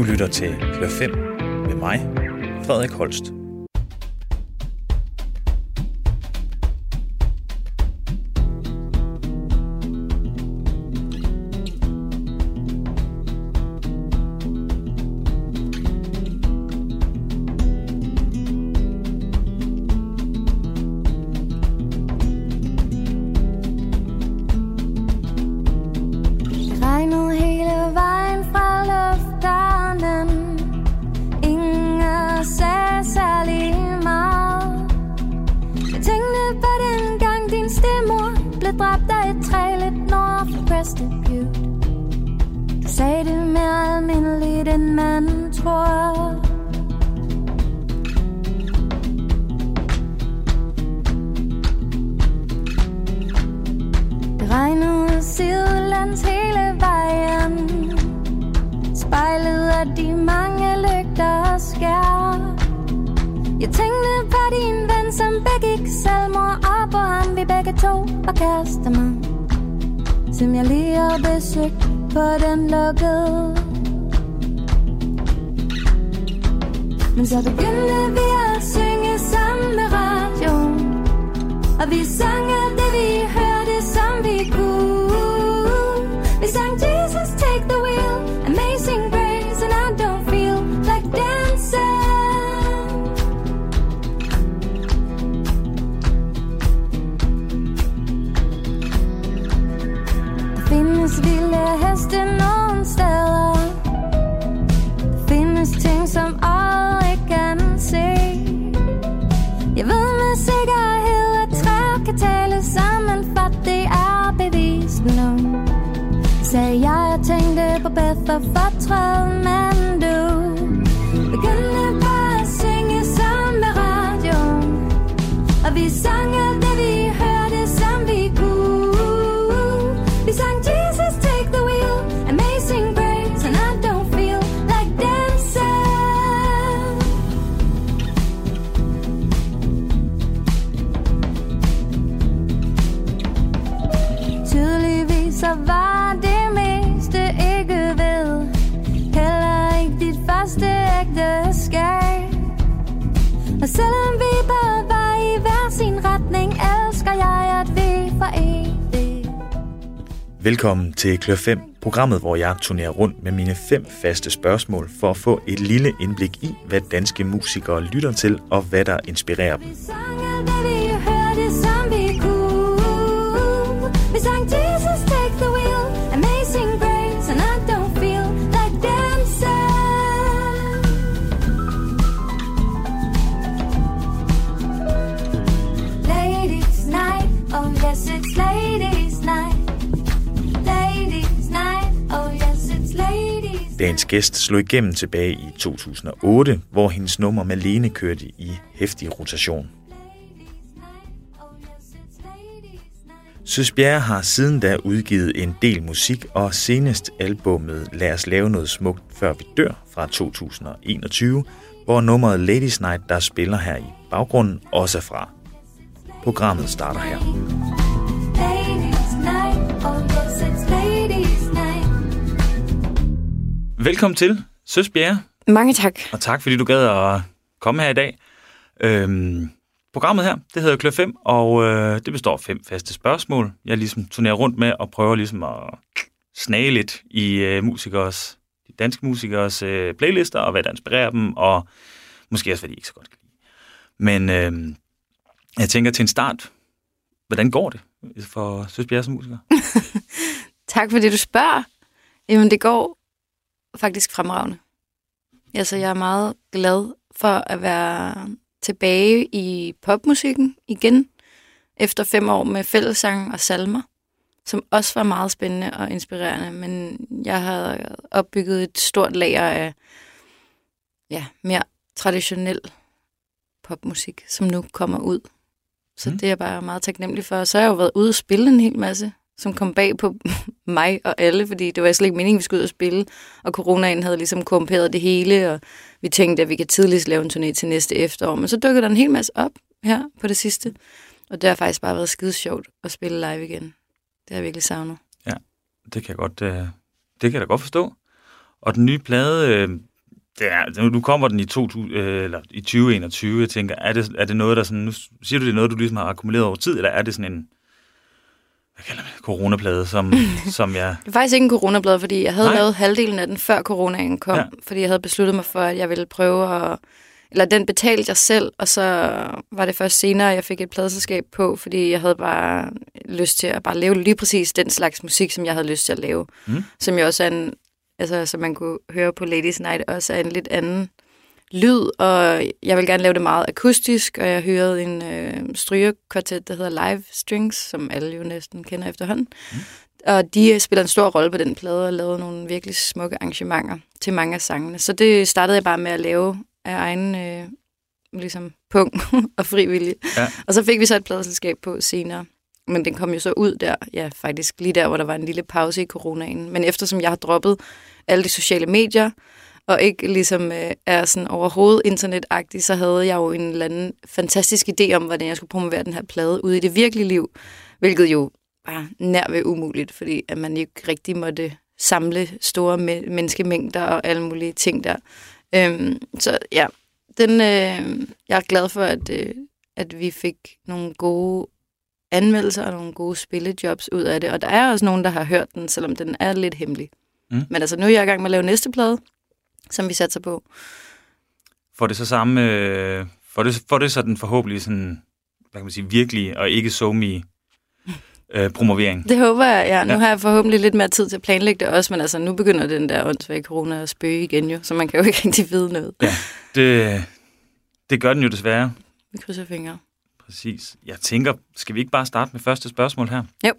Du lytter til Klør 5 med mig, Frederik Holst. Findes vilde heste nogen steder. Findes ting, som aldrig kan se. Jeg ved med sikkerhed, at træer kan tale sammen, for det er bevist nu. Sagde jeg, jeg tænkte på bedre for fortræd, men Velkommen til Klør 5, programmet, hvor jeg turnerer rundt med mine fem faste spørgsmål for at få et lille indblik i, hvad danske musikere lytter til og hvad der inspirerer dem. Dagens gæst slog igennem tilbage i 2008, hvor hendes nummer Malene kørte i hæftig rotation. Søs Bjerre har siden da udgivet en del musik, og senest albummet Lad os lave noget smukt, før vi dør fra 2021, hvor nummeret Ladies Night, der spiller her i baggrunden, også er fra. Programmet starter her. Velkommen til, Søs Bjerre, Mange tak. og tak fordi du gad at komme her i dag. Øhm, programmet her, det hedder Klør 5, og øh, det består af fem faste spørgsmål. Jeg ligesom turnerer rundt med og prøver ligesom at snage lidt i øh, musikers, de danske musikers øh, playlister, og hvad der inspirerer dem, og måske også, hvad de ikke så godt kan lide. Men øh, jeg tænker til en start, hvordan går det for Søs Bjerre som musiker? Tak fordi du spørger. Jamen, det går faktisk fremragende. Altså, jeg er meget glad for at være tilbage i popmusikken igen, efter fem år med fællessang og salmer, som også var meget spændende og inspirerende, men jeg har opbygget et stort lager af ja, mere traditionel popmusik, som nu kommer ud. Så Mm. det er jeg bare meget taknemmelig for. Så har jeg jo været ude og spille en hel masse, som kom bag på mig og alle, fordi det var slet ikke meningen, vi skulle ud og spille. Og coronaen havde ligesom korrumperet det hele, og vi tænkte, at vi kan tidligst lave en turné til næste efterår. Men så dukkede der en hel masse op her på det sidste. Og det har faktisk bare været skide sjovt at spille live igen. Det har jeg virkelig savnet. Ja, Det kan jeg godt, øh, det kan jeg da godt forstå. Og den nye plade, øh, det er, nu kommer den i, 2000, øh, eller i 2021, jeg tænker, er det, er det noget, der sådan, nu siger du, det er noget, du ligesom har akkumuleret over tid, eller er det sådan en, hvad kalder man coronaplade, som, som jeg, Det er faktisk ikke en coronablad, fordi jeg havde Nej. Lavet halvdelen af den, før coronaen kom. Ja. Fordi jeg havde besluttet mig for, at jeg ville prøve at... Eller den betalte jeg selv, og så var det først senere, jeg fik et pladeselskab på, fordi jeg havde bare lyst til at bare lave lige præcis den slags musik, som jeg havde lyst til at lave. Mm. Som jo også er en... Altså, som man kunne høre på Ladies Night, også er en lidt anden lyd, og jeg vil gerne lave det meget akustisk, og jeg hørte en øh, strygerkvartet, der hedder Live Strings, som alle jo næsten kender efterhånden. Mm. Og de øh, spiller en stor rolle på den plade og lavede nogle virkelig smukke arrangementer til mange af sangene. Så det startede jeg bare med at lave af egen øh, ligesom pung og frivillig. Ja. Og så fik vi så et pladeselskab på senere. Men den kom jo så ud der, ja faktisk lige der, hvor der var en lille pause i coronaen. Men eftersom jeg har droppet alle de sociale medier, og ikke ligesom øh, er sådan overhovedet internetagtig, så havde jeg jo en eller anden fantastisk idé om, hvordan jeg skulle promovere den her plade ude i det virkelige liv, hvilket jo var nær ved umuligt, fordi at man ikke rigtig måtte samle store me- menneskemængder og alle mulige ting der. Øhm, så ja, den, øh, jeg er glad for, at, øh, at vi fik nogle gode anmeldelser og nogle gode spillejobs ud af det. Og der er også nogen, der har hørt den, selvom den er lidt hemmelig. Mm. Men altså, nu er jeg i gang med at lave næste plade, som vi satser på. får det så samme, øh, får det, får det så den forhåbentlig sådan, hvad kan man sige, virkelig og ikke so me øh, promovering. Det håber jeg, ja. Nu Ja. ja. har jeg forhåbentlig lidt mere tid til at planlægge det også, men altså, nu begynder den der åndssvage corona at spøge igen jo, så man kan jo ikke rigtig vide noget. Det, det gør den jo desværre. Vi krydser fingre. Præcis. Jeg tænker, skal vi ikke bare starte med første spørgsmål her? Jo.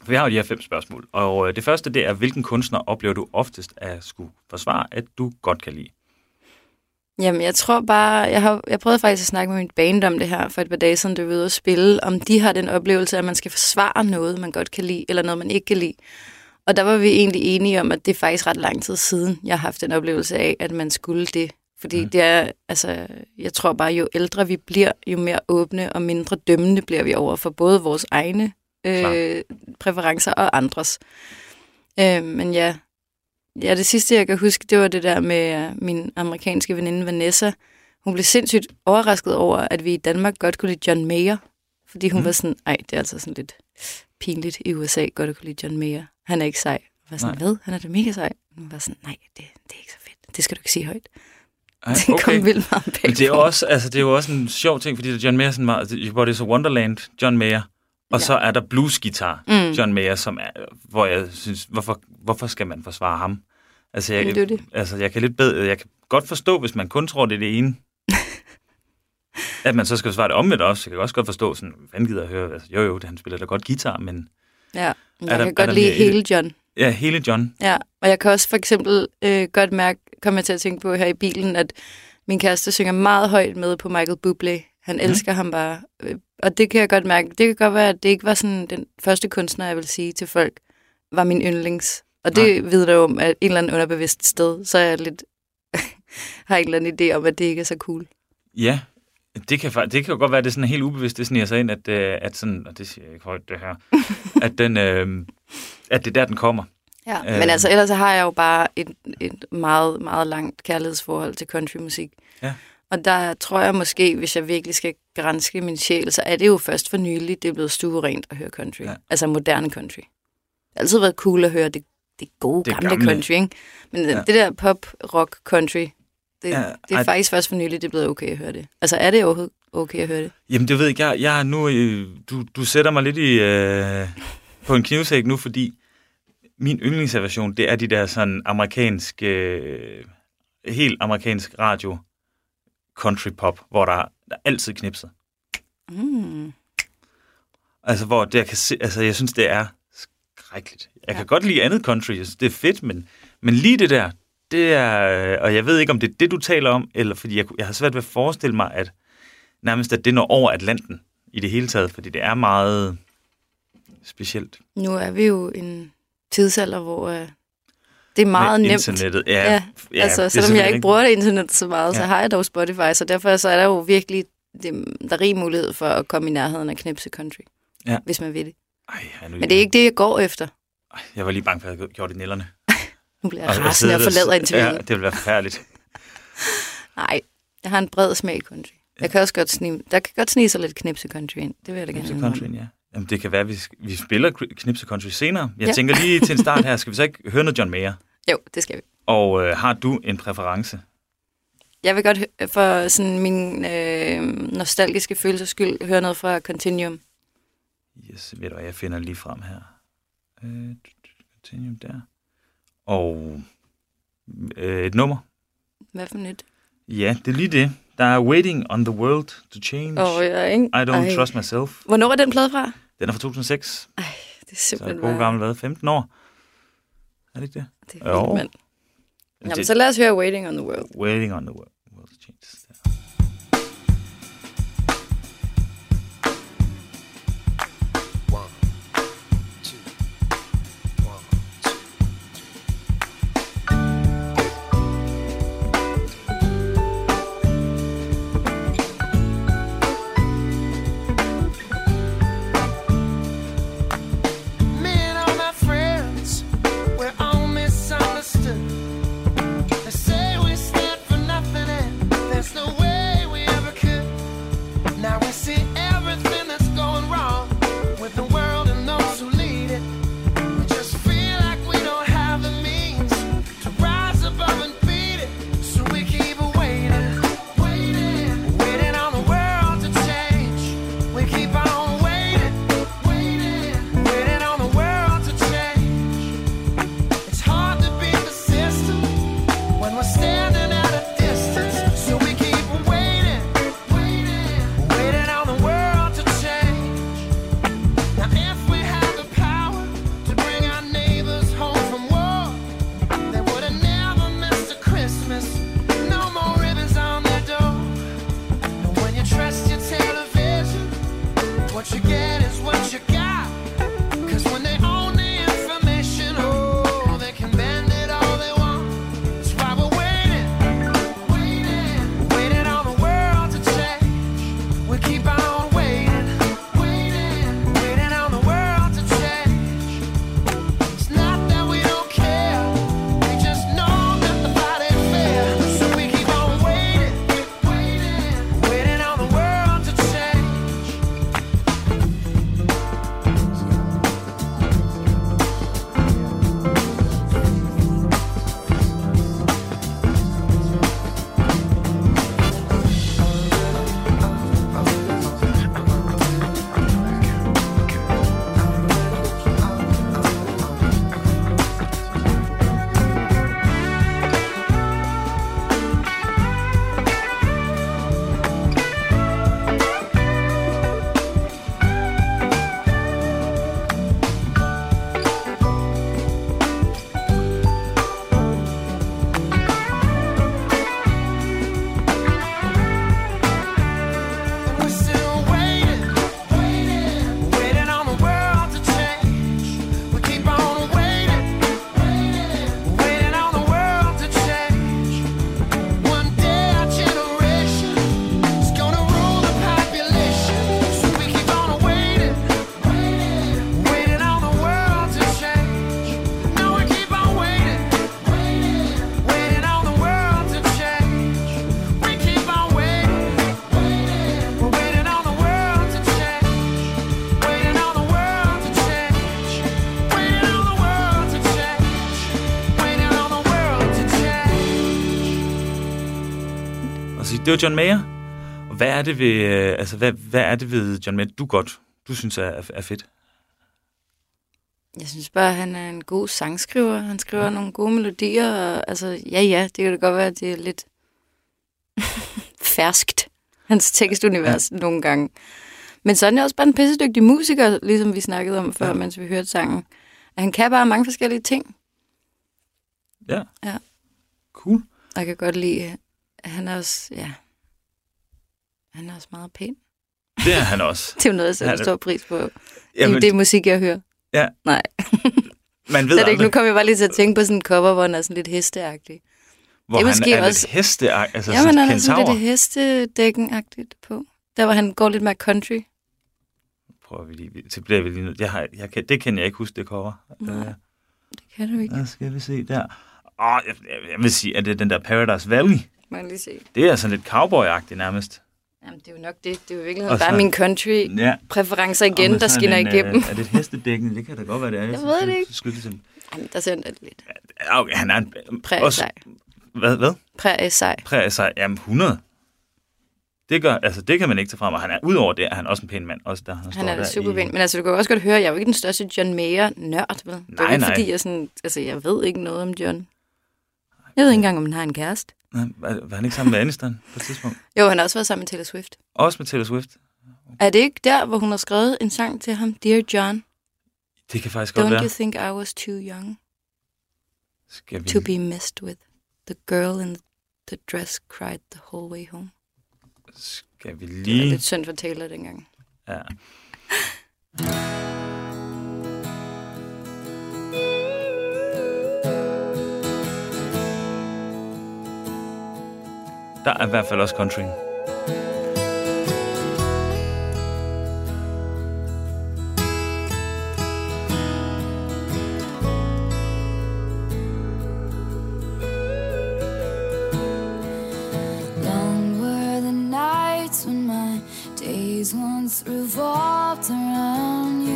For vi har jo de her fem spørgsmål. Og øh, det første, det er, hvilken kunstner oplever du oftest at skulle forsvare, at du godt kan lide? Jamen, jeg tror bare, jeg har jeg prøvede faktisk at snakke med min band om det her for et par dage siden, da vi var ude at spille, om de har den oplevelse, at man skal forsvare noget, man godt kan lide, eller noget, man ikke kan lide. Og der var vi egentlig enige om, at det er faktisk ret lang tid siden, jeg har haft den oplevelse af, at man skulle det. Fordi Mm. mm. det er, altså, jeg tror bare, jo ældre vi bliver, jo mere åbne og mindre dømmende bliver vi over for både vores egne øh, præferencer og andres. Øh, men ja, ja, det sidste, jeg kan huske, det var det der med øh, min amerikanske veninde Vanessa. Hun blev sindssygt overrasket over, at vi i Danmark godt kunne lide John Mayer. Fordi hun Mm. var sådan, ej, det er altså sådan lidt pinligt i USA, godt at kunne lide John Mayer. Han er ikke sej. Jeg var sådan, Nej. hvad? Han er da mega sej. Hun var sådan, nej, det, det er ikke så fedt. Det skal du ikke sige højt. Ej, Det kom vildt meget bag Men det er, også, altså, det er jo også en sjov ting, fordi John Mayer, sådan meget, hvor det er så Wonderland, John Mayer, og Ja. så er der bluesgitar, Mm. John Mayer, som er, hvor jeg synes, hvorfor, hvorfor skal man forsvare ham? Altså, jeg, det er det. altså, jeg kan lidt bedre, jeg kan godt forstå, hvis man kun tror, det er det ene, at man så skal forsvare det omvendt også. Jeg kan også godt forstå, sådan, hvad gider at høre, altså, jo jo, det, han spiller da godt guitar, men Ja, jeg der- kan godt lide hele John. ja, hele John, Ja, og jeg kan også for eksempel øh, godt mærke, kommer jeg til at tænke på her i bilen, at min kæreste synger meget højt med på Michael Bublé. Han Mhm. elsker ham bare. Øh, Og det kan jeg godt mærke. Det kan godt være, at det ikke var sådan den første kunstner, jeg vil sige til folk, var min yndlings. Og det vidner jo om, at en eller anden underbevidst sted, så er jeg lidt, har en eller anden idé om, at det ikke er så cool. Ja, det kan, det kan jo godt være, at det er sådan helt ubevidst, det sniger sig ind, at, øh, at sådan, og det siger jeg ikke højt, det her, at, den, øh, at det er der, den kommer. Ja, Øh. men altså ellers så har jeg jo bare et, et meget, meget langt kærlighedsforhold til countrymusik. Ja. Og der tror jeg måske, hvis jeg virkelig skal grænske min sjæl, så er det jo først for nylig, det er blevet stuerent at høre country. Ja. Altså moderne country. Det har altid været cool at høre det, det gode, Det gamle, gamle. country, ikke? Men Ja. det der pop-rock-country, det, Ja, det er ej- faktisk først for nylig, det er blevet okay at høre det. Altså er det overhovedet okay at høre det? Jamen, det ved jeg ikke. Jeg, jeg nu, øh, du, du sætter mig lidt i, øh, på en knivsæk nu, fordi min yndlingsversion, det er de der sådan amerikansk, øh, helt amerikansk radio country pop, hvor der, der er altid knipset. Mm. Altså, hvor det, jeg kan se, altså, jeg synes, det er skrækkeligt. Jeg kan Ja. godt lide andet country, jeg synes, det er fedt, men, men lige det der, det er, øh, og jeg ved ikke, om det er det, du taler om, eller fordi jeg, jeg har svært ved at forestille mig, at nærmest, at det når over Atlanten i det hele taget, fordi det er meget specielt. Nu er vi jo en tidsalder, hvor øh, det er meget nemt. Internettet, ja. Ja, ja altså, selvom jeg ikke bruger det internet så meget, ja. så har jeg dog Spotify, så derfor så er der jo virkelig det, der er rig mulighed for at komme i nærheden af knipse country, Ja. hvis man vil det. Ej, jeg, nu, Men det er ikke det, jeg går efter. Ej, jeg var lige bange for, at jeg havde gjort det i nælderne. Nu bliver jeg rasende og forlader interviewet. Ja, det ville være forfærdeligt. Nej, jeg har en bred smag i country. Jeg kan også godt snige, der kan godt snige sig lidt knipse country ind. Det vil jeg da gerne Knipse. Country, ja. Jamen, det kan være, at vi, vi spiller Knipse Country senere. Jeg Ja. tænker lige til en start her, skal vi så ikke høre noget John Mayer? Jo, det skal vi. Og øh, har du en præference? Jeg vil godt for sådan min øh, nostalgiske følelses skyld høre noget fra Continuum. Yes, ved du jeg finder lige frem her. Øh, Continuum der. Og øh, et nummer. Hvad for nyt? Ja, det er lige det. Der er Waiting on the World to Change. Åh, jeg er ikke... I don't Ej. trust myself. Hvornår er den plade fra? Den er fra 2006. Det er Så simpelthen god gammel hvad? 15 år? Er det ikke det? Det er vildt, mand. Jamen, Det- så lad os høre Waiting on the World. Waiting on the World, world to Change. Det var John Mayer. Og hvad er det ved, øh, altså, hvad, hvad er det ved John Mayer, du godt, du synes er, er, fedt? Jeg synes bare, at han er en god sangskriver. Han skriver ja. nogle gode melodier. Og, altså, ja, ja, det kan da godt være, at det er lidt ferskt, hans tekstunivers ja. nogle gange. Men så er han også bare en pissedygtig musiker, ligesom vi snakkede om før, ja. Mens vi hørte sangen. At han kan bare mange forskellige ting. Ja. Ja. Cool. Jeg kan godt lide, at han er også, ja, han er også meget pæn. Det er han også. Det er jo noget, jeg sætter er- stor pris på. Jamen, det er musik, jeg hører. Ja. Nej, man ved det ikke. Nu kom jeg bare lige til at tænke på sådan en cover, hvor han er sådan lidt hesteagtig. hvor det er han måske er også- lidt heste, altså Ja, men han er sådan lidt hestedækken-agtigt på. Der hvor han går lidt mere country. Prøver vi lige, så bliver vi lige nødt. Jeg har, jeg kan, det kan jeg ikke huske, det cover. Nej. Øh, Det kan du ikke. hvad skal vi se der? Åh, jeg, jeg, jeg vil sige, at det er den der Paradise Valley. Må jeg lige se. Det er sådan lidt cowboy-agtigt nærmest. Jamen, det er jo nok det. Det er jo Og bare så- min country Ja. igen, der sådan skinner en, igennem. Øh, er det et hestedækken? Det kan da godt være, det er. Jeg ved det ikke. Skyld til. Jamen, der ser det lidt. Ja, okay, han er en... Sej. Hvad? hvad? Prærie sej. Prærie sig. Jamen, 100. Det, gør, altså, det kan man ikke tage frem, og han er, udover det, er han også en pæn mand. Også der, han, Han er der super i- pæn. Men altså, du kan jo også godt høre, jeg er jo ikke den største John Mayer-nørd, vel? Det er Nej, ikke, nej. fordi jeg sådan... Altså, jeg ved ikke noget om John. Jeg ved ikke engang, om han har en kæreste. Nej, var, var han ikke sammen med Aniston på et tidspunkt? Jo, han har også været sammen med Taylor Swift. Også med Taylor Swift? Er det ikke der, hvor hun har skrevet en sang til ham? Dear John, Det kan faktisk godt don't være. you think I was too young Skal vi... to be messed with? The girl in the dress cried the whole way home. Skal vi Det var lige... lidt synd for Taylor dengang. Ja. Der er i hvert fald også country. Long were the nights when my days once revolved around you.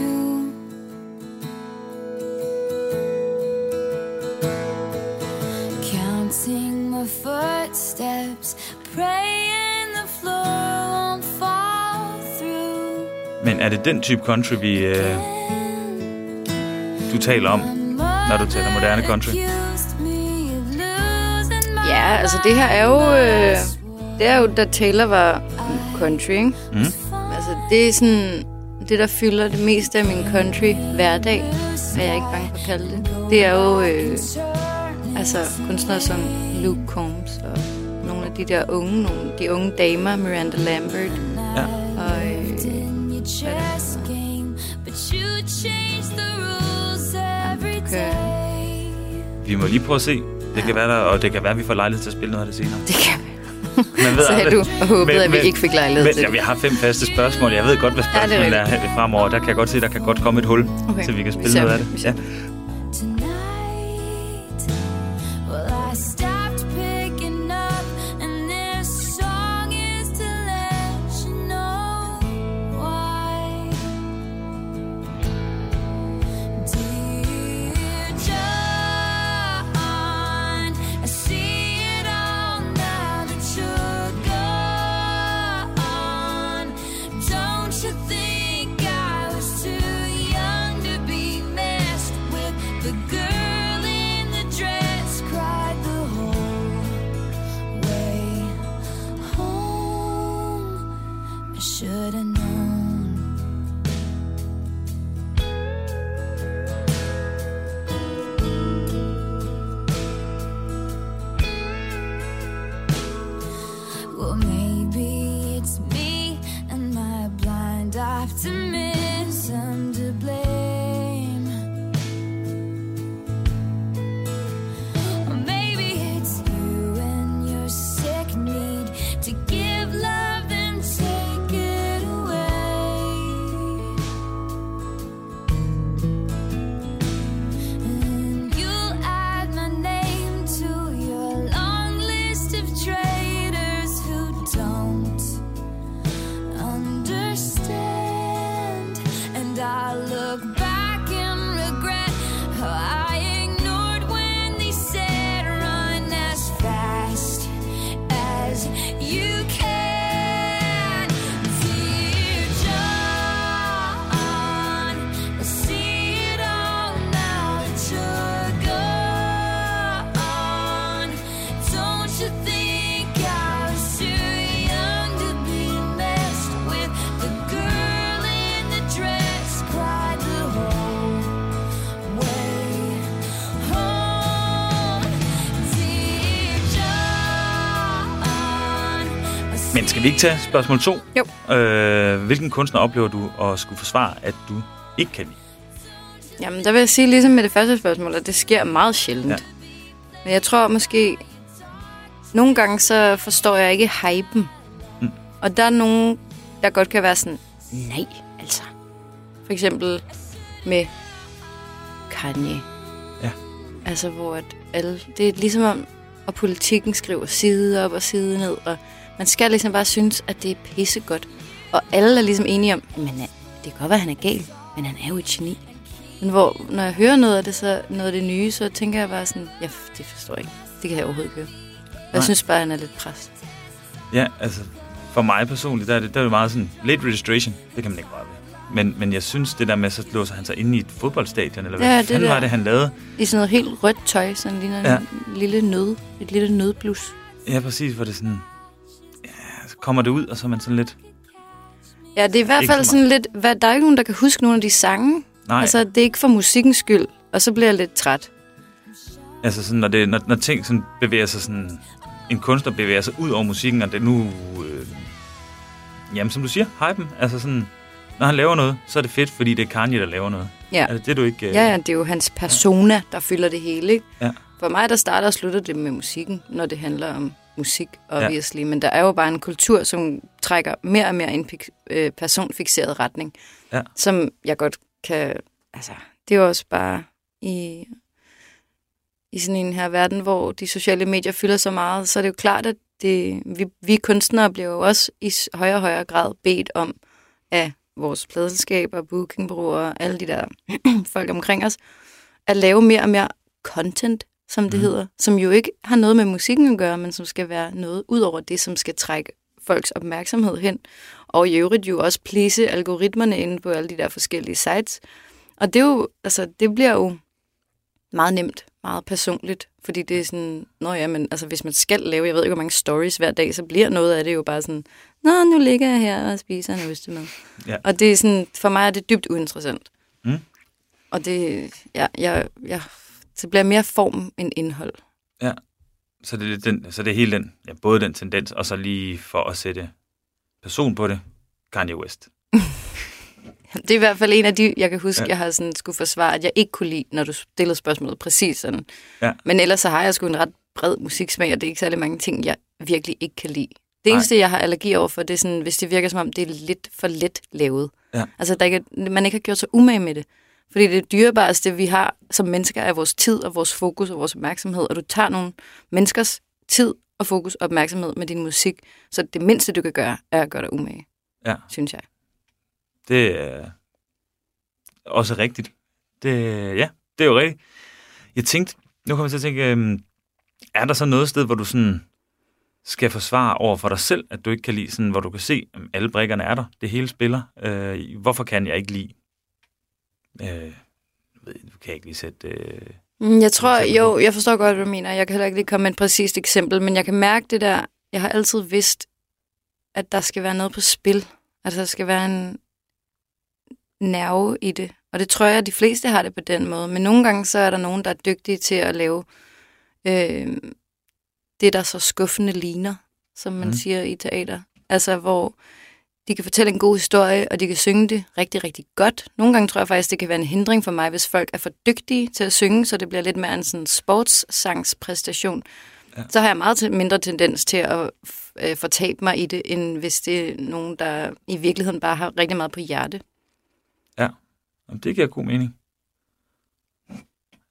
Er det den type country, vi, øh, du taler om? når du taler moderne country? Ja, altså det her er jo... Øh, det er jo, da Taylor var country, ikke? Mm. Altså det er sådan... Det, der fylder det meste af min country hverdag, er jeg ikke bange for at kalde det. Det er jo øh, altså kunstnere som Luke Combs og nogle af de der unge, nogle, de unge damer, Miranda Lambert Ja. og øh, Vi må lige prøve at se. Det kan være der, og det kan være, at vi får lejlighed til at spille noget af det senere. det kan vi. Man ved Sagde aldrig. du og håbede, at vi ikke fik lejlighed men, til ja, det. vi har fem faste spørgsmål. Jeg ved godt, hvad Ja, det er er, fremover. Der kan jeg godt se, der kan godt komme et hul, Okay. så vi kan spille noget af det. Ja. Vi ikke tage spørgsmål to? Jo. Øh, hvilken kunstner oplever du at skulle forsvare, at du ikke kan lide? Jamen, der vil jeg sige ligesom med det første spørgsmål, at det sker meget sjældent. Ja. Men jeg tror måske, nogle gange så forstår jeg ikke hypen. Mm. Og der er nogen, der godt kan være sådan, nej, altså. For eksempel med Kanye. Ja. Altså, hvor at alle, det er ligesom om, og politikken skriver side op og side ned, og man skal ligesom bare synes, at det er pissegodt. Og alle er ligesom enige om, men øh, det kan godt være, at han er gal, men han er jo et geni. Men hvor, når jeg hører noget af det, så noget af det nye, så tænker jeg bare sådan, ja, det forstår jeg ikke. Det kan jeg overhovedet ikke høre. Og Nej. Jeg synes bare, han er lidt pres. Ja, altså, for mig personligt, der er det, der er det meget sådan, late registration, det kan man ikke bare ved. Men, men jeg synes, det der med, så låser han sig inde i et fodboldstadion, eller hvad Ja, ja, det fanden var der. det, han lavede? I sådan noget helt rødt tøj, sådan ligner Ja. en lille nød, et lille nødblus. Ja, præcis, hvor det sådan, kommer det ud, og så er man sådan lidt, Ja, det er i hvert fald så sådan lidt, hvad, der er ikke nogen, der kan huske nogle af de sange. nej, altså, Altså, det er ikke for musikkens skyld, og så bliver jeg lidt træt. altså sådan, når, det, når, når ting sådan bevæger sig sådan, en kunstner bevæger sig ud over musikken, og det nu, øh, jamen som du siger, hypen, altså sådan, når han laver noget, så er det fedt, fordi det er Kanye, der laver noget. Ja. Er det du ikke... øh, Ja, ja, det er jo hans persona, der fylder det hele, ikke? Ja. For mig, der starter og slutter det med musikken, når det handler om musik, Ja. obviously. Men der er jo bare en kultur, som trækker mere og mere i en øh, personfixeret retning. Ja. Som jeg godt kan... Altså, det er jo også bare i, i sådan en her verden, hvor de sociale medier fylder så meget, så er det jo klart, at det, vi, vi kunstnere bliver jo også i højere og højere grad bedt om af vores pladselskaber, bookingbureauer og alle de der folk omkring os, at lave mere og mere content, som det mm. hedder, som jo ikke har noget med musikken at gøre, men som skal være noget ud over det, som skal trække folks opmærksomhed hen. Og i øvrigt jo også plise algoritmerne inde på alle de der forskellige sites. Og det er jo, altså, det bliver jo meget nemt, meget personligt, fordi det er sådan, nå ja, men altså, hvis man skal lave, jeg ved ikke, hvor mange stories hver dag, så bliver noget af det jo bare sådan, nå, nu ligger jeg her og spiser en ostemad. Ja. Og det er sådan, for mig er det dybt uinteressant. Mm. Og det, ja, jeg, jeg, det bliver mere form end indhold. Så det er, den, så det er hele den, ja, både den tendens, og så lige for at sætte person på det, Kanye West. Det er i hvert fald en af de, jeg kan huske, Ja. ja. jeg har sådan skulle forsvare, at jeg ikke kunne lide, når du stillede spørgsmålet præcis sådan. Ja. Men ellers så har jeg sgu en ret bred musiksmag, og det er ikke særlig mange ting, jeg virkelig ikke kan lide. Det Nej. eneste, jeg har allergi over for, det er sådan, hvis det virker som om, det er lidt for let lavet. Ja. Altså, der ikke, man ikke har gjort sig umage med det. Fordi det dyrebareste, vi har som mennesker, er vores tid og vores fokus og vores opmærksomhed. Og du tager nogle menneskers tid og fokus og opmærksomhed med din musik. Så det mindste, du kan gøre, er at gøre dig umage. Ja. Synes jeg. Det er også rigtigt. Det, ja, det er jo rigtigt. Jeg tænkte, nu kommer jeg til at tænke, øhm, er der så noget sted, hvor du sådan skal forsvare over for dig selv, at du ikke kan lide sådan, hvor du kan se, at alle brikkerne er der, det hele spiller. Øh, hvorfor kan jeg ikke lide? Øh, jeg ved, du kan ikke lige sætte... Øh, Mm, Jeg tror, jo, jeg forstår godt, hvad du mener. Jeg kan heller ikke lige komme med et præcist eksempel, men jeg kan mærke det der. Jeg har altid vidst, at der skal være noget på spil. Altså, der skal være en nerve i det. Og det tror jeg, at de fleste har det på den måde. Men nogle gange, så er der nogen, der er dygtige til at lave øh, det, der så skuffende ligner, som man mm. siger i teater. Altså, hvor de kan fortælle en god historie, og de kan synge det rigtig, rigtig godt. Nogle gange tror jeg faktisk, det kan være en hindring for mig, hvis folk er for dygtige til at synge, så det bliver lidt mere en sådan sportssangspræstation. Ja. Ja. Så har jeg meget mindre tendens til at øh, fortabe mig i det, end hvis det er nogen, der i virkeligheden bare har rigtig meget på hjerte. Jamen, det giver god mening.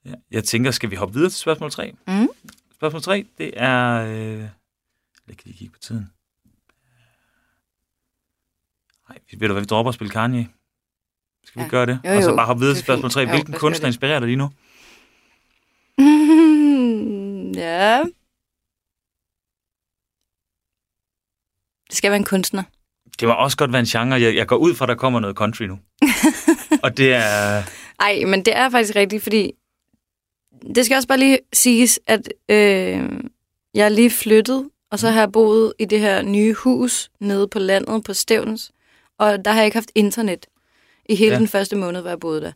Ja, jeg tænker, skal vi hoppe videre til spørgsmål 3? Mm. Spørgsmål 3, det er... Øh... Jeg kan lige kigge på tiden. Nej, ved du hvad, vi dropper at spille Kanye. Skal vi Ja. gøre det? Jo, Og så jo. bare hoppe videre til spørgsmål fint. 3. Jo, Hvilken kunstner inspirerer dig lige nu? ja. Det skal være en kunstner. Det må også godt være en genre. Jeg, jeg går ud fra, at der kommer noget country nu. Og det er... Ej, men det er faktisk rigtigt, fordi det skal også bare lige siges, at øh, jeg er lige flyttet, og så har jeg boet i det her nye hus nede på landet på Stævns, og der har jeg ikke haft internet i hele Ja. den første måned, hvor jeg boede der.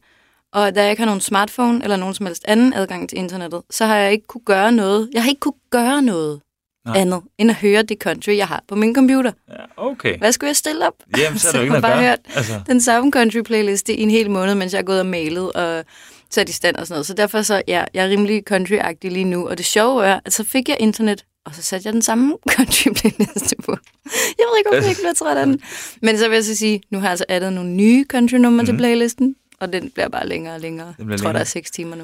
Og da jeg ikke har nogen smartphone eller nogen som helst anden adgang til internettet, så har jeg ikke kunne gøre noget. Jeg har ikke kunne gøre noget Nej. Andet, end at høre det country, jeg har på min computer. Ja, okay. Hvad skulle jeg stille op? Jamen, så er der ikke noget bare gøre. hørt Altså, den samme country playlist i en hel måned, mens jeg har gået og malet og sat i stand og sådan noget. Så derfor så, ja, jeg er rimelig country-agtig lige nu. Og det sjove er, at så fik jeg internet, og så satte jeg den samme country playlist på. Jeg ved ikke, om jeg ikke bliver træt af den. Men så vil jeg så sige, nu har jeg altså addet nogle nye country-numre mm. til Mhm. playlisten. Og den bliver bare længere og længere. Jeg tror, der længere. er seks timer nu.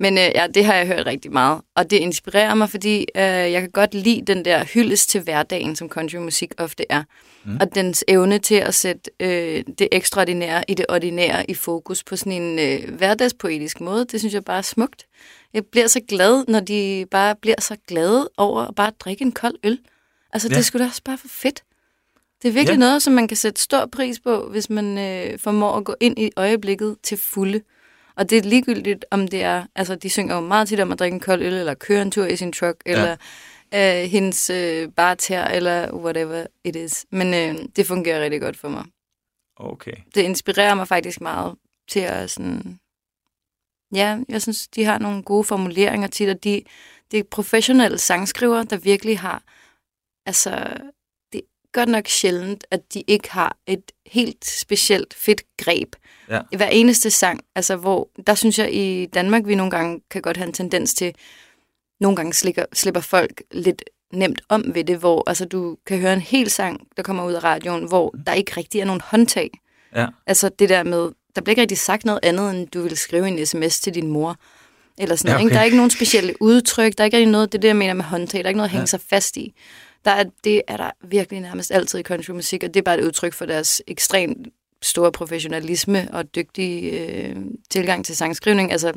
Men øh, ja, det har jeg hørt rigtig meget. Og det inspirerer mig, fordi øh, jeg kan godt lide den der hyldest til hverdagen, som countrymusik ofte er. Mm. Og dens evne til at sætte øh, det ekstraordinære i det ordinære i fokus på sådan en øh, hverdagspoetisk måde. Det synes jeg bare er smukt. Jeg bliver så glad, når de bare bliver så glade over at bare drikke en kold øl. Altså, ja. Det skulle da også bare for fedt. Det er virkelig ja. noget, som man kan sætte stor pris på, hvis man øh, formår at gå ind i øjeblikket til fulde. Og det er ligegyldigt, om det er... Altså, de synger jo meget tit om at drikke en kold øl, eller køre en tur i sin truck, ja. eller øh, hendes øh, barter, eller whatever it is. Men øh, det fungerer rigtig godt for mig. Okay. Det inspirerer mig faktisk meget til at sådan... Ja, jeg synes, de har nogle gode formuleringer tit, og de, det er professionelle sangskriver, der virkelig har... Altså, det er godt nok sjældent, at de ikke har et helt specielt fedt greb. Ja. Hver eneste sang, altså hvor, der synes jeg i Danmark, vi nogle gange kan godt have en tendens til, nogle gange slikker, slipper folk lidt nemt om ved det, hvor altså, du kan høre en hel sang, der kommer ud af radioen, hvor der ikke rigtig er nogen håndtag. Ja. Altså det der med, der bliver ikke rigtig sagt noget andet, end du vil skrive en sms til din mor. Eller sådan Ja, noget. Ikke? okay. Der er ikke nogen specielle udtryk, der er ikke rigtig noget, det er det, jeg mener med håndtag, der er ikke noget at hænge Ja. sig fast i. Der er, det er der virkelig nærmest altid i countrymusik, og det er bare et udtryk for deres ekstremt store professionalisme og dygtige øh, tilgang til sangskrivning. Altså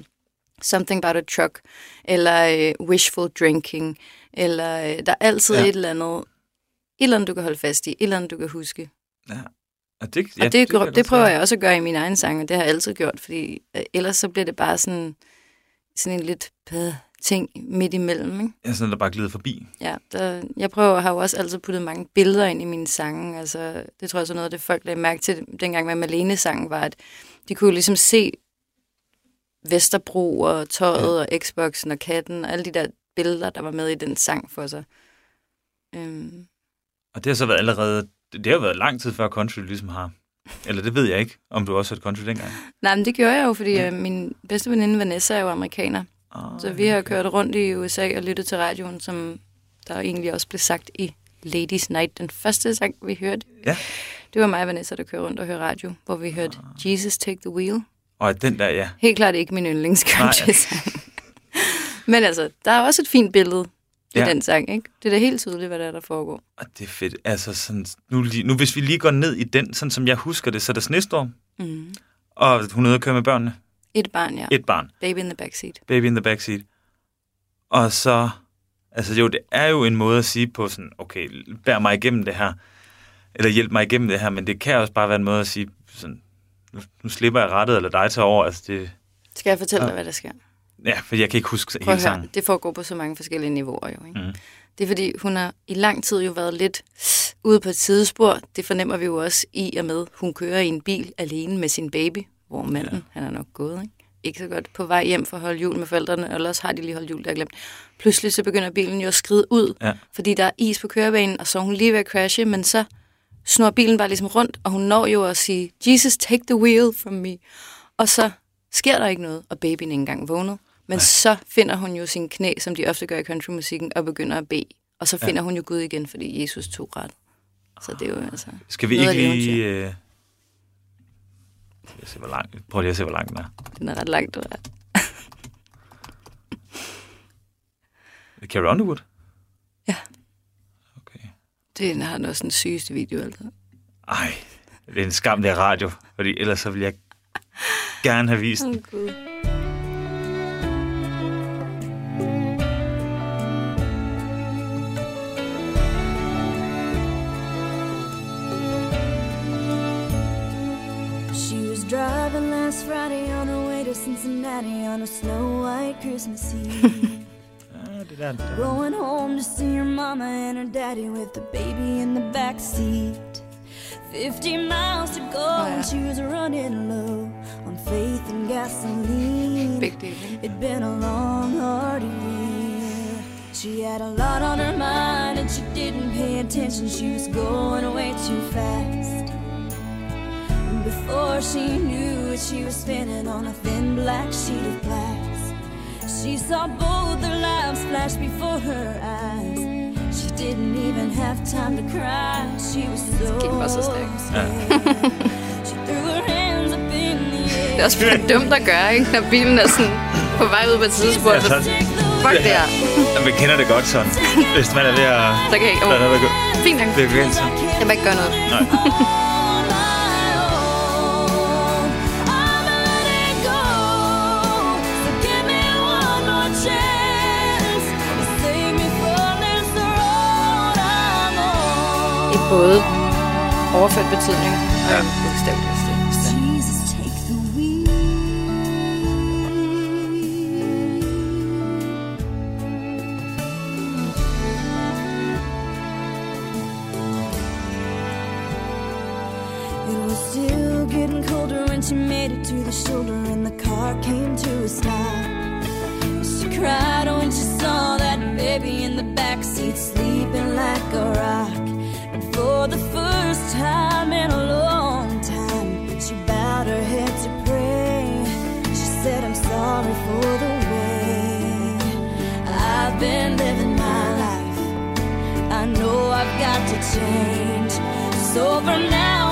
Something About a Truck, eller øh, Wishful Drinking, eller øh, der er altid ja. et eller andet, et eller andet, du kan holde fast i, et eller andet, du kan huske. Ja. Og det, Ja, og det, det, der det prøver jeg også at gøre i min egen sang, og det har jeg altid gjort, fordi øh, ellers så bliver det bare sådan, sådan en lidt pæd ting midt imellem. Ikke? Ja, sådan, der bare glider forbi. Ja, der, jeg prøver har jo også altid puttet mange billeder ind i mine sange. Altså, det tror jeg så noget af det, folk lagde mærke til, dengang med Malene-sangen, var, at de kunne ligesom se Vesterbro og tøjet ja. og Xboxen og katten og alle de der billeder, der var med i den sang for sig. Øhm, Og det har så været allerede... Det har jo været lang tid før country ligesom har... Eller det ved jeg ikke, om du også hørte country dengang. nej, men det gjorde jeg jo, fordi Ja. ja. min bedste veninde Vanessa er jo amerikaner. Oh, Så vi har kørt rundt i USA og lyttet til radioen, som der egentlig også blev sagt i Ladies Night. Den første sang, vi hørte, Ja. det var mig og Vanessa, der kørte rundt og hørte radio, hvor vi hørte Jesus Take the Wheel. Og den der, ja. Helt klart ikke min yndlings country sang. Men altså, der er også et fint billede i Ja. den sang, ikke? Det er da helt tydeligt, hvad der er, der foregår. Og det er fedt. Altså, sådan, nu, nu hvis vi lige går ned i den, sådan som jeg husker det, så er der snestorm, Mm. og hun er ude at køre med børnene. Et barn, ja. Et barn. Baby in the backseat. Baby in the backseat. Og så, altså jo, det er jo en måde at sige på sådan, okay, bær mig igennem det her, eller hjælp mig igennem det her, men det kan også bare være en måde at sige sådan, nu, nu slipper jeg rettet, eller dig tager over, altså det, Skal jeg fortælle Ja. dig, hvad der sker? Ja, for jeg kan ikke huske Prøv hele at høre, sangen. det foregår på så mange forskellige niveauer jo, ikke? Mhm. Det er fordi, hun har i lang tid jo været lidt ude på et sidespor. Det fornemmer vi jo også i og med, hun kører i en bil alene med sin baby, hvor manden, ja. han er nok gået, ikke? Ikke så godt på vej hjem for at holde jul med forældrene, eller også har de lige holdt jul, der er glemt. Pludselig så begynder bilen jo at skride ud, Ja. fordi der er is på kørebanen, og så er hun lige ved at crashe, men så snor bilen bare ligesom rundt, og hun når jo at sige, Jesus, take the wheel from me. Og så sker der ikke noget, og babyen ikke engang vågnet. Men Nej. så finder hun jo sin knæ, som de ofte gør i countrymusikken, og begynder at bede. Og så finder ja. hun jo Gud igen, fordi Jesus tog ret. Så det er jo altså... Skal vi ikke lige... Øh... Jeg se, hvor lang... Prøv lige at se, hvor lang den er. Den er ret langt. ud af. Carrie Underwood? Ja. Okay. Den har også den sygeste video, altså. Ej, det er en skam, det er radio, fordi ellers så vil jeg gerne have vist den. Oh, Gud. Last Friday on her way to Cincinnati on a snow white Christmas Eve. Ja, det der, det der. Going home to see her mama and her daddy with the baby in the back seat. 50 miles to go, oh, yeah. and she was running low on faith and gasoline. Big deal. It'd been a long, hard year. She had a lot on her mind and she didn't pay attention. She was going way too fast. Before she knew it, she was spinning on a thin black sheet of glass. She saw both their lives flash before her eyes. She didn't even have time to cry. She was so. She threw her hands up in the Det er også for dumt at gøre, ikke? Når bilen er sådan på vej ud på et tidspunkt. Ja, så fuck det her. Ja, Man kender det godt sådan. Hvis man er ved at... Så kan jeg ikke... Er går, Fint nok. det går galt, så. Jeg må ikke gøre noget. Nej. I både overført betydning og Ja. ja. Been living my life. I know I've got to change. So from now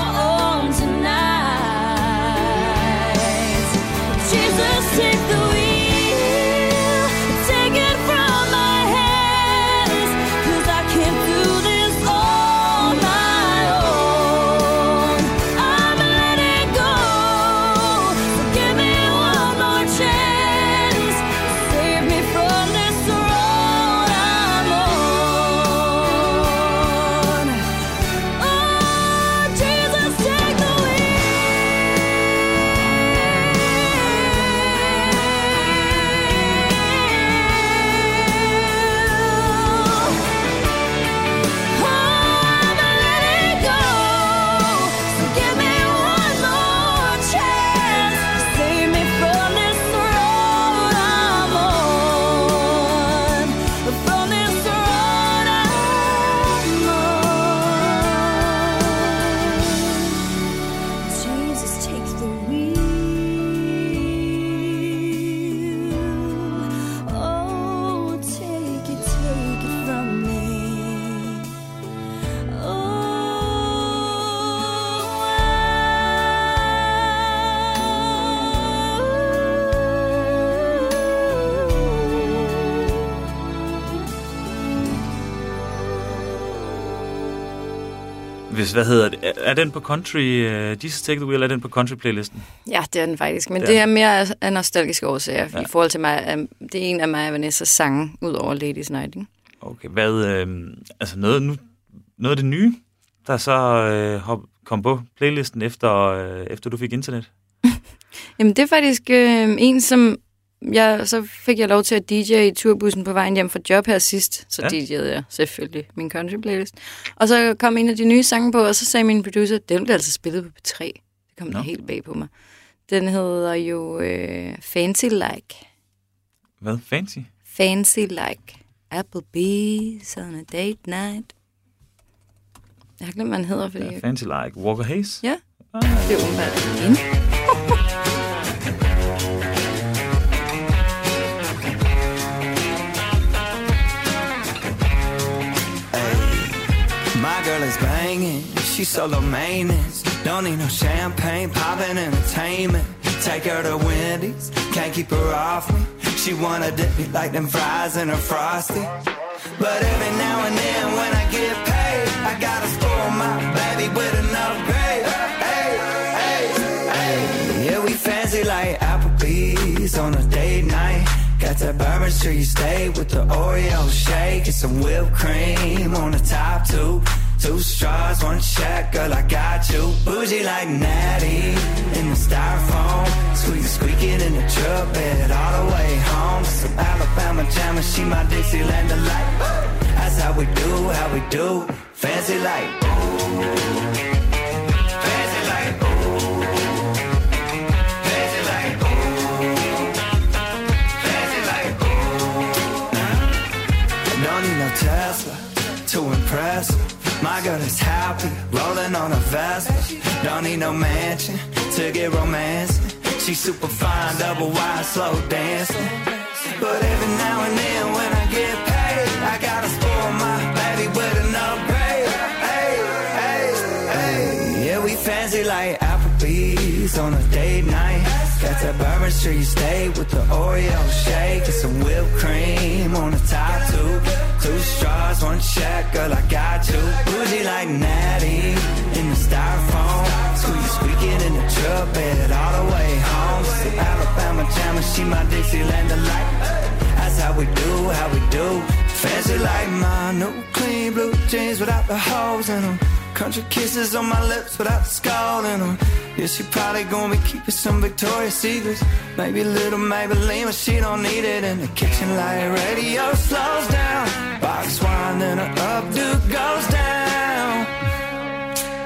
Hvis, hvad hedder det? Er, den på country... Uh, Jesus Take the Wheel, er den på country-playlisten? Ja, det er den faktisk. Men Ja. det er mere af- nostalgiske årsager. Ja. I forhold til mig, det er en af mig og Vanessas sange, ud over Ladies Night. Ikke? Okay, hvad... Øh, altså noget, nu, noget af det nye, der så øh, hop, kom på playlisten efter, øh, efter du fik internet? Jamen, det er faktisk øh, en, som... Jeg, så fik jeg lov til at DJ i turbussen på vejen hjem fra job her sidst. Så Ja. DJ'ede jeg selvfølgelig min country playlist. Og så kom en af de nye sange på, og så sagde min producer, den blev altså spillet på P3. Det kom no. helt bag på mig. Den hedder jo øh, Fancy Like. Hvad? Fancy? Fancy Like. Applebee's on a date night. Jeg har glemt, hvad den hedder, fordi... Ja, fancy like Walker Hayes? Ja, Ah, det er åbenbart en. Is she's solo maintenance. Don't need no champagne, poppin' entertainment. Take her to Wendy's, can't keep her off me. She wanna dip me like them fries in her frosty. But every now and then when I get paid, I gotta spoil my baby with an upgrade. Hey, hey, hey. Yeah, we fancy like Applebee's on a date night. Got that Bourbon Street steak with the Oreo shake and some whipped cream on the top two. Two straws, one check, girl, I got you. Bougie like Natty in the styrofoam. Squeak squeaking in the truck bed all the way home. Some Alabama jammer, she my Dixieland delight. That's how we do, how we do. Fancy like. Tesla to impress. My girl is happy, rolling on a Vespa. Don't need no mansion to get romance. She's super fine, double wide, slow dancing. But every now and then when I get paid, I gotta spoil my baby with an upgrade. Hey, hey, hey. Yeah, we fancy like Applebee's on a date night. Got that bourbon street steak with the Oreo shake and some whipped cream on the top two. Two straws, one check, girl, I got you. Bougie like Natty in the styrofoam. Squeak, squeaking in the truck bed all the way home. Some Alabama jammer, she my Dixieland delight. That's how we do, how we do. Fancy like my new clean blue jeans without the holes in them. Country kisses on my lips without the skull in them. Yeah, she probably gonna be keeping some Victoria's Secrets. Maybe little Maybelline, but she don't need it in the kitchen light. Radio slows down. Box wine, then her updo goes down.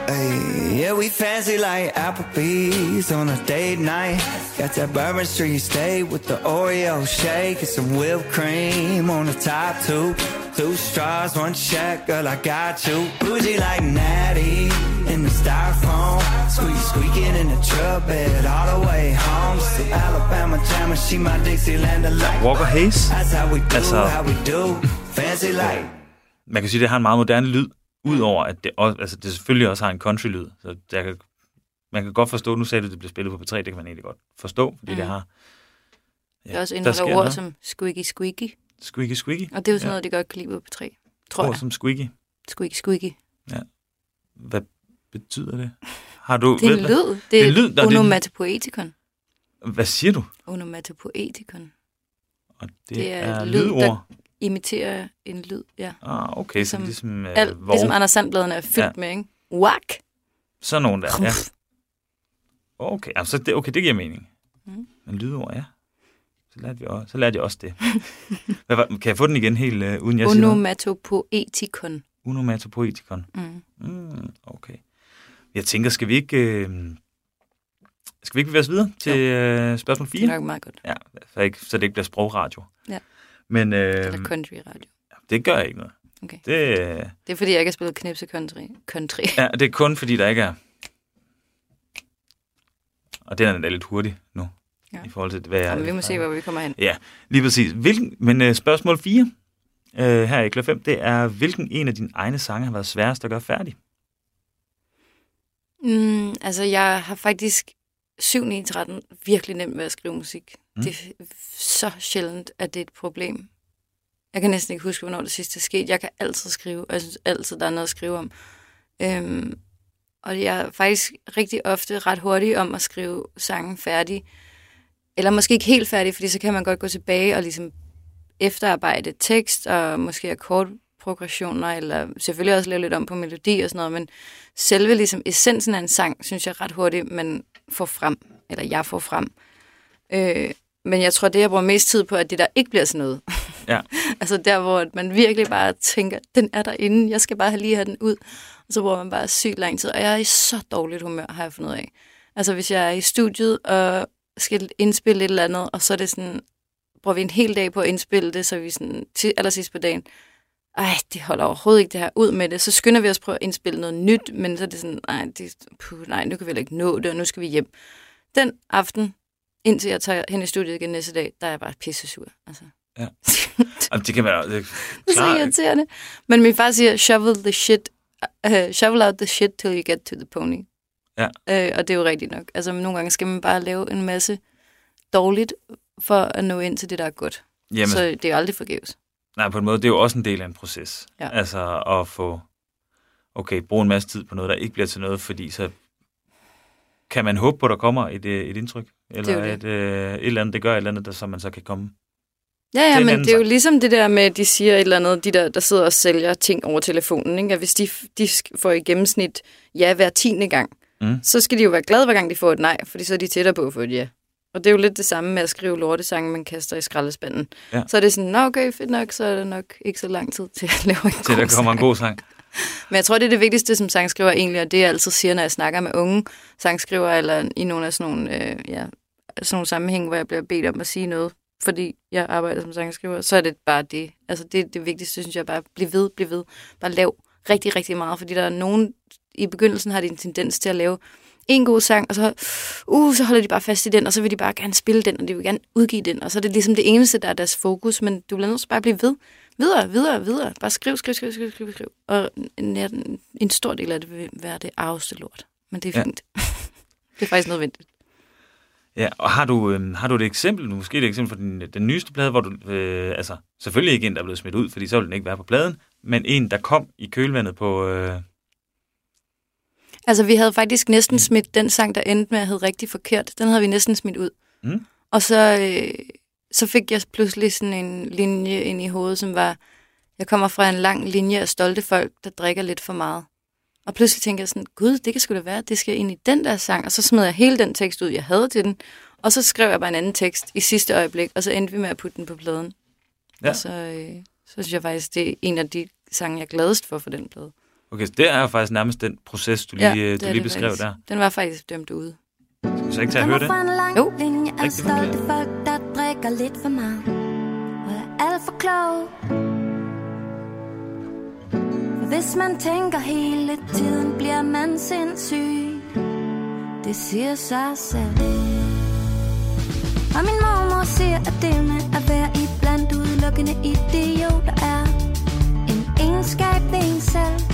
Hey, yeah, we fancy like Applebee's on a date night. Got that Bourbon Street steak with the Oreo shake and some whipped cream on the top two. Two straws, one check, girl, I got you. Bougie like Natty in the styrofoam. Squeak, squeaking in the truck bed all the way home. Some Alabama jammer, she my Dixieland delight. Walker Hayes. That's how we do, Altså- how we do. Fancy like. Man kan sige, det har en meget moderne lyd, udover at det, også, altså, det selvfølgelig også har en country-lyd. Så jeg kan, man kan godt forstå, nu sagde du, at det bliver spillet på P3, det kan man egentlig godt forstå, fordi mm. det har... Det er også der indeholder ord noget. som squeaky squeaky. Squeaky, squeaky. Og det er jo sådan Ja. noget, de godt kan lide på P3. Tror Ord jeg. som squeaky. Squeaky squeaky. Hvad betyder det? Har du... Det er en lyd. Det Det er lyd, der det- onomatopoetikon. Hvad siger du? Onomatopoetikon. Og det, Det er er, lyd, der- Imiterer en lyd, ja. Ah, okay, ligesom, så Ligesom øh, Alt, hvor, ligesom Anders Sandbladene er fyldt Ja. med, ikke? Whack! sådan nogen der, ja. Okay, altså det, okay, det giver mening. Mm. Men lydord, ja. Så lærte, vi også, så lærte jeg også det. Hvad, var- kan jeg få den igen helt uh, uden jeg siger noget? Onomatopoetikon. Onomatopoetikon. Mm. Mm, okay. Jeg tænker, skal vi ikke... Øh, skal vi ikke bevæge os videre til øh, spørgsmål Det 4? er nok meget godt. Ja, så, ikke, så det ikke bliver sprogradio. Ja. Men øh, Eller country radio. det gør ikke noget. Okay. Det, øh, Det er fordi, jeg ikke har spillet knipse country. country. ja, det er kun fordi, der ikke er... Og den er da lidt hurtig nu, ja. I forhold til, hvad jeg... Jamen, vi må se, hvor vi kommer hen. Ja, lige præcis. Hvilken, men øh, spørgsmål 4 øh, her i Klør 5, det er, hvilken en af dine egne sange har været sværest at gøre færdig? Mm, altså, jeg har faktisk 7 9 13 virkelig nemt ved at skrive musik. Mm. Det er så sjældent, at det er et problem. Jeg kan næsten ikke huske, hvornår det sidste er sket. Jeg kan altid skrive, og jeg synes altid, der er noget at skrive om. Øhm, og jeg er faktisk rigtig ofte ret hurtig om at skrive sangen færdig. Eller måske ikke helt færdig, fordi så kan man godt gå tilbage og ligesom efterarbejde tekst og måske akkordprogressioner, eller selvfølgelig også lave lidt om på melodi og sådan noget, men selve ligesom essensen af en sang, synes jeg ret hurtigt, man får frem, eller jeg får frem. Øh, men jeg tror, det jeg bruger mest tid på, er det, der ikke bliver sådan noget. Ja. altså der, hvor man virkelig bare tænker, den er derinde, jeg skal bare lige have den ud. Og så bruger man bare sygt lang tid, og jeg er i så dårligt humør, har jeg fundet af. Altså hvis jeg er i studiet og skal indspille et eller andet, og så er det sådan, bruger vi en hel dag på at indspille det, så vi sådan til allersidst på dagen, ej, det holder overhovedet ikke det her ud med det. Så skynder vi os på at indspille noget nyt, men så er det sådan, nej, det, puh, nej nu kan vi ikke nå det, og nu skal vi hjem. Den aften, indtil jeg tager hen i studiet igen næste dag, der er jeg bare pissesur. Altså. Ja. Jamen, det kan være... Det, Det er så irriterende. Men min far siger, shovel the shit, uh, shovel out the shit till you get to the pony. Ja. Uh, og det er jo rigtigt nok. Altså nogle gange skal man bare lave en masse dårligt for at nå ind til det, der er godt. Jamen, Så det er jo aldrig forgæves. Nej, på en måde, det er jo også en del af en proces. Ja. Altså at få, okay, bruge en masse tid på noget, der ikke bliver til noget, fordi så kan man håbe på, at der kommer et, øh, et indtryk, eller Det jo et, øh, et eller andet, det gør et eller andet, der, så man så kan komme. Ja, Det ja, en men det er jo ligesom det der med, at de siger et eller andet, de der, der sidder og sælger ting over telefonen, ikke? at hvis de, de får i gennemsnit ja hver tiende gang, Mm. så skal de jo være glade, hver gang de får et nej, fordi så er de tættere på at få et ja. Og det er jo lidt det samme med at skrive lortesange, man kaster i skraldespanden. Ja. Så er det sådan, nå okay, fedt nok, så er det nok ikke så lang tid til at lave en Til god der kommer en god sang. Men jeg tror, det er det vigtigste som sangskriver egentlig, og det jeg altid siger, når jeg snakker med unge sangskriver, eller i nogle af sådan nogle, øh, ja, sådan nogle sammenhæng, hvor jeg bliver bedt om at sige noget, fordi jeg arbejder som sangskriver, så er det bare det. Altså det, er det vigtigste, synes jeg, bare blive ved, blive ved. Bare lav rigtig, rigtig meget, fordi der er nogen, i begyndelsen har de en tendens til at lave en god sang, og så, uh, så holder de bare fast i den, og så vil de bare gerne spille den, og de vil gerne udgive den, og så er det ligesom det eneste, der er deres fokus, men du bliver nødt til bare at blive ved. Videre, videre, videre. Bare skriv, skriv, skriv, skriv, skriv, skriv. Og en, en, stor del af det vil være det arveste lort. Men det er Ja. fint. det er faktisk nødvendigt. Ja, og har du, øh, har du et eksempel, måske et eksempel for den, den nyeste plade, hvor du, øh, altså selvfølgelig ikke en, der er blevet smidt ud, fordi så ville den ikke være på pladen, men en, der kom i kølvandet på, øh, Altså, vi havde faktisk næsten smidt den sang, der endte med at hedde rigtig forkert. Den havde vi næsten smidt ud. Mm. Og så, øh, så fik jeg pludselig sådan en linje ind i hovedet, som var, jeg kommer fra en lang linje af stolte folk, der drikker lidt for meget. Og pludselig tænkte jeg sådan, gud, det kan sgu da være, det skal ind i den der sang. Og så smed jeg hele den tekst ud, jeg havde til den. Og så skrev jeg bare en anden tekst i sidste øjeblik, og så endte vi med at putte den på pladen. Ja. Og så, øh, så synes jeg faktisk, det er en af de sange, jeg er gladest for for den plade. okay, så det er jo faktisk nærmest den proces, du lige, ja, det du lige beskrev faktisk. der. Den var faktisk dømt ude. Skal vi så ikke tage at høre det? Jo. Rigtig stolte folk, der drikker lidt for meget. Og er alt for klog. For hvis man tænker hele tiden, bliver man sindssyg. Det siger sig selv. Og min mormor siger, at det med at være i blandt udelukkende idioter er en egenskab ved en selv.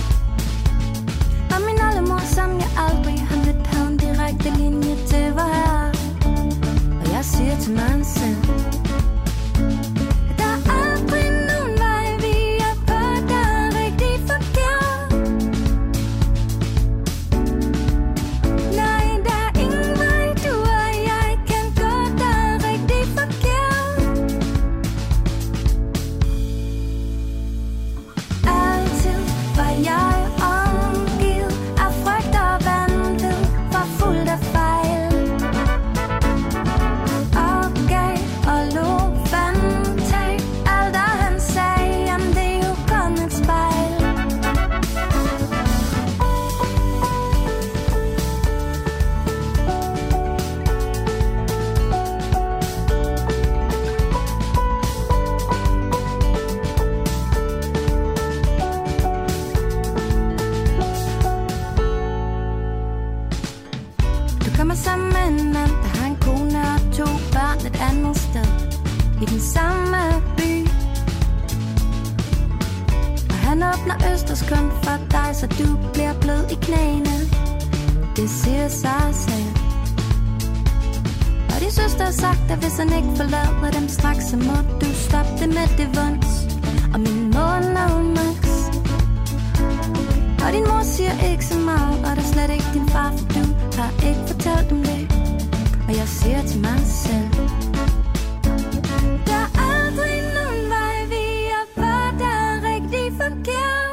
Rigtig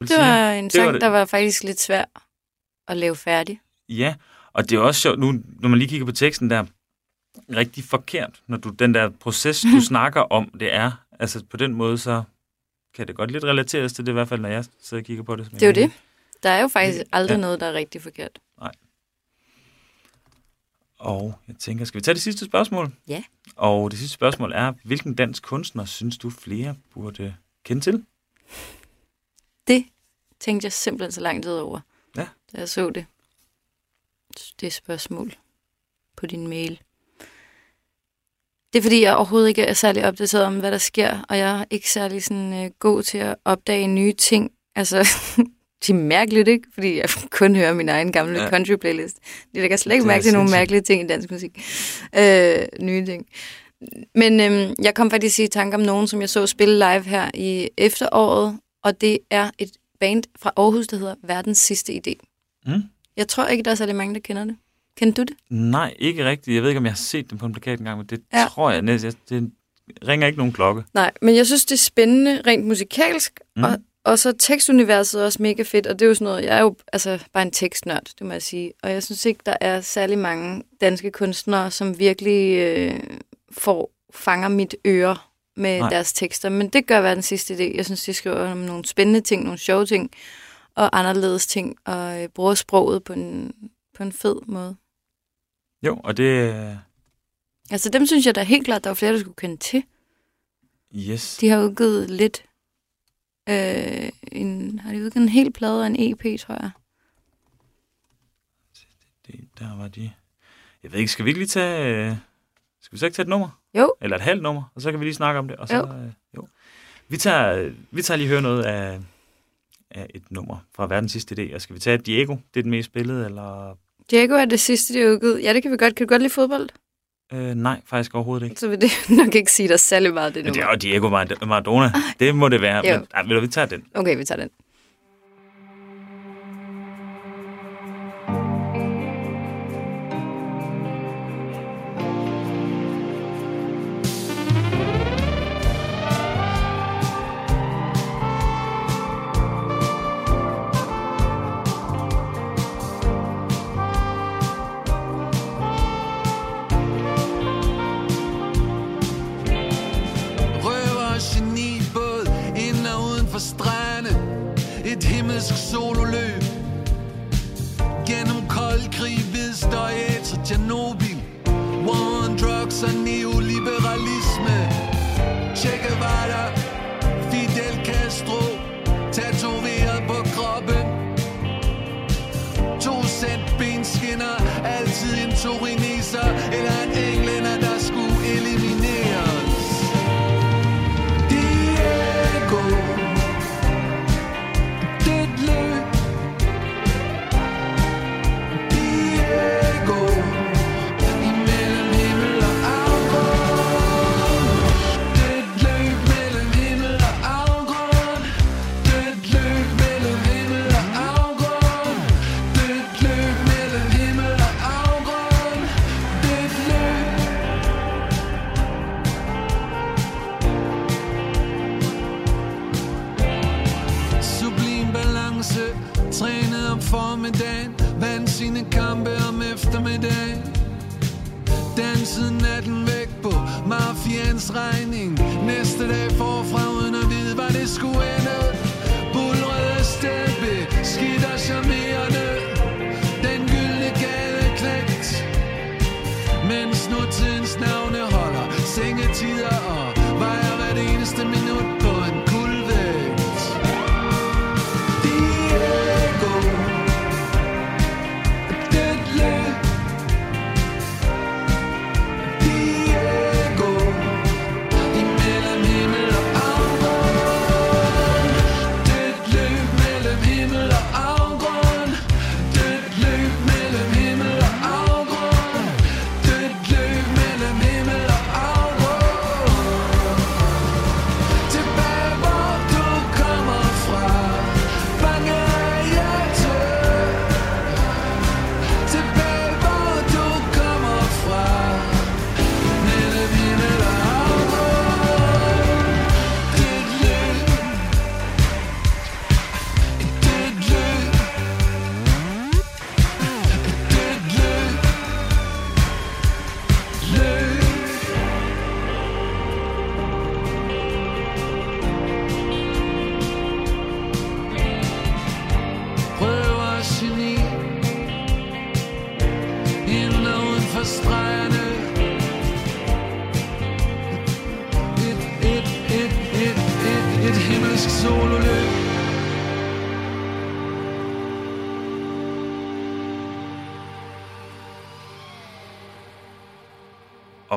Det var en Det sang, var det. der var faktisk lidt svær at lave færdig. Ja, og det er også sjovt, nu når man lige kigger på teksten der, rigtig forkert, når du den der proces, du snakker om, det er, altså på den måde, så kan det godt lidt relateres til det, i hvert fald, når jeg sidder og kigger på det. som Det er jo det. Der er jo faktisk aldrig Ja. noget, der er rigtig forkert. Og jeg tænker, skal vi tage det sidste spørgsmål? Ja. Og det sidste spørgsmål er, hvilken dansk kunstner synes du flere burde kende til? Det tænkte jeg simpelthen så lang tid over, Ja. da jeg så det. Det spørgsmål på din mail. Det er fordi, jeg overhovedet ikke er særlig opdateret om, hvad der sker, og jeg er ikke særlig sådan, øh, god til at opdage nye ting. Altså, det er mærkeligt, ikke? Fordi jeg kun hører min egen gamle Ja. country playlist. Det lægger slet ikke mærke til nogle mærkelige ting i dansk musik. Øh, nye ting. Men øhm, jeg kom faktisk i tanke om nogen, som jeg så spille live her i efteråret, og det er et band fra Aarhus, der hedder Verdens Sidste Idé. Mm? Jeg tror ikke, der er særlig mange, der kender det. Kender du det? Nej, ikke rigtigt. Jeg ved ikke, om jeg har set den på en plakat engang, men det Ja. tror jeg næsten. Det ringer ikke nogen klokke. Nej, men jeg synes, det er spændende rent musikalsk, mm. og, og så tekstuniverset er også mega fedt, og det er jo sådan noget, jeg er jo altså bare en tekstnørd, det må jeg sige, og jeg synes ikke, der er særlig mange danske kunstnere, som virkelig øh, får, fanger mit øre med Nej. Deres tekster, men det gør være den sidste idé. Jeg synes, de skriver om nogle spændende ting, nogle sjove ting, og anderledes ting, og øh, bruger sproget på en, på en fed måde. Jo, og det... øh, Altså dem synes jeg da helt klart, der var flere, der skulle kende til. Yes. De har udgivet lidt. Øh, en, har de udgivet en hel plade og en EP, tror jeg. Det, der var de. Jeg ved ikke, skal vi ikke lige tage... øh, Skal vi så ikke tage et nummer? Jo. Eller et halvt nummer, og så kan vi lige snakke om det. Og så, Jo. Øh, jo. Vi, tager, øh, vi tager lige høre noget af, af et nummer fra verdens sidste idé. Og skal vi tage Diego? Det er den mest spillede, eller... Diego er det sidste, de har udgivet. Ja, det kan vi godt. Kan du godt lide fodbold? Øh, nej, faktisk overhovedet ikke. Så vil det nok ikke sige dig særlig meget, det Men det er nummer. jo Diego Mar- Maradona. Det må det være. Jo. Men, ej, ved du, vi tager den. Okay, vi tager den.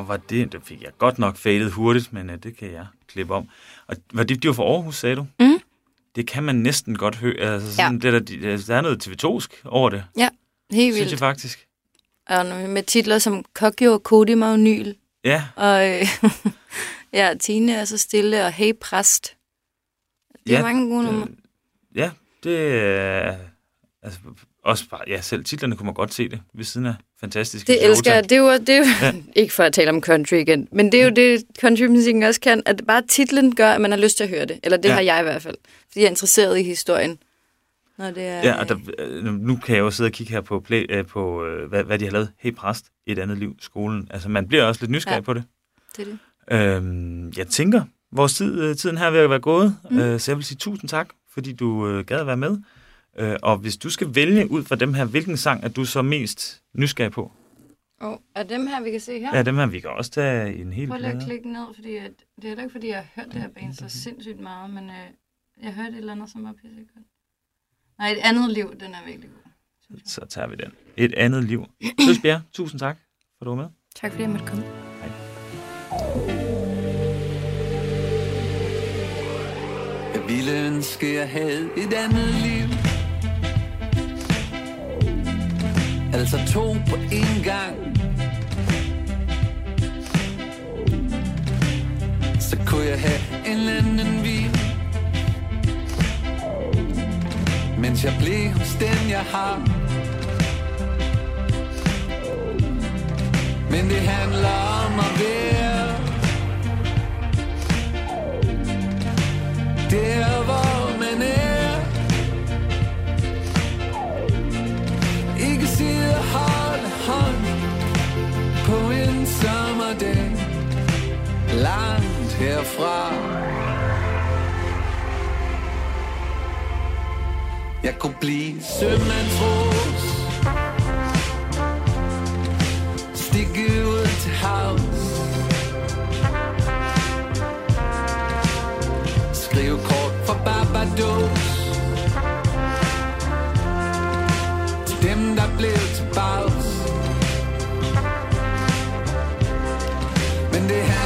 Var det, det fik jeg godt nok fadet hurtigt, men uh, det kan jeg klippe om. Og var det, de var fra Aarhus, sagde du? Mm. Det kan man næsten godt høre. Altså, sådan, ja. det der, der er noget TV2'sk over det, Ja, helt synes jeg vildt. faktisk. Og med titler som Kokyo og Kodi Magnil. Ja, Og øh, ja, Tine er så stille, og Hey Præst. Det er Ja, mange gode numre. ja, det er... Altså, også bare, ja, selv titlerne kunne man godt se det ved siden af fantastiske Det elsker jeg. Det er jo, det er jo Ja. ja. ikke for at tale om country igen, men det er jo det, countrymusikken også kan, at bare titlen gør, at man har lyst til at høre det. Eller det Ja. ja. har jeg i hvert fald. Fordi jeg er interesseret i historien. Når det er, Ja, og der, øh, nu kan jeg jo sidde og kigge her på, play, øh, på øh, hvad, hvad de har lavet. Hey præst, et andet liv, skolen. Altså, man bliver også lidt nysgerrig ja. Ja. på det. det, er det. Øhm, jeg tænker, vores tid, øh, tiden her er at være gået, mm. øh, så jeg vil sige tusind tak, fordi du øh, gad at være med. Øh, og hvis du skal vælge ud fra dem her, hvilken sang er du så mest nysgerrig på? Og er dem her, vi kan se her? Ja, dem her, vi kan også tage en hel Prøv lige at klikke ned, fordi at, det er heller ikke, fordi jeg har hørt det her band så sindssygt meget, men øh, jeg hørte et eller andet, som var pissegodt. Nej, et andet liv, den er virkelig god. Så tager vi den. Et andet liv. Søs Bjerre, tusind tak, for du var med. Tak fordi jeg måtte komme. Jeg ville ønske, jeg havde et andet liv Altså to på en gang. Så kunne jeg have en anden vin Mens jeg blev hos den, jeg har. Men det handler om at være der hvor Langt herfra. Jeg kunne blive sømandsros. Stikke ud til havs. Skrive kort for Barbados. Til dem der blev til bags Men det her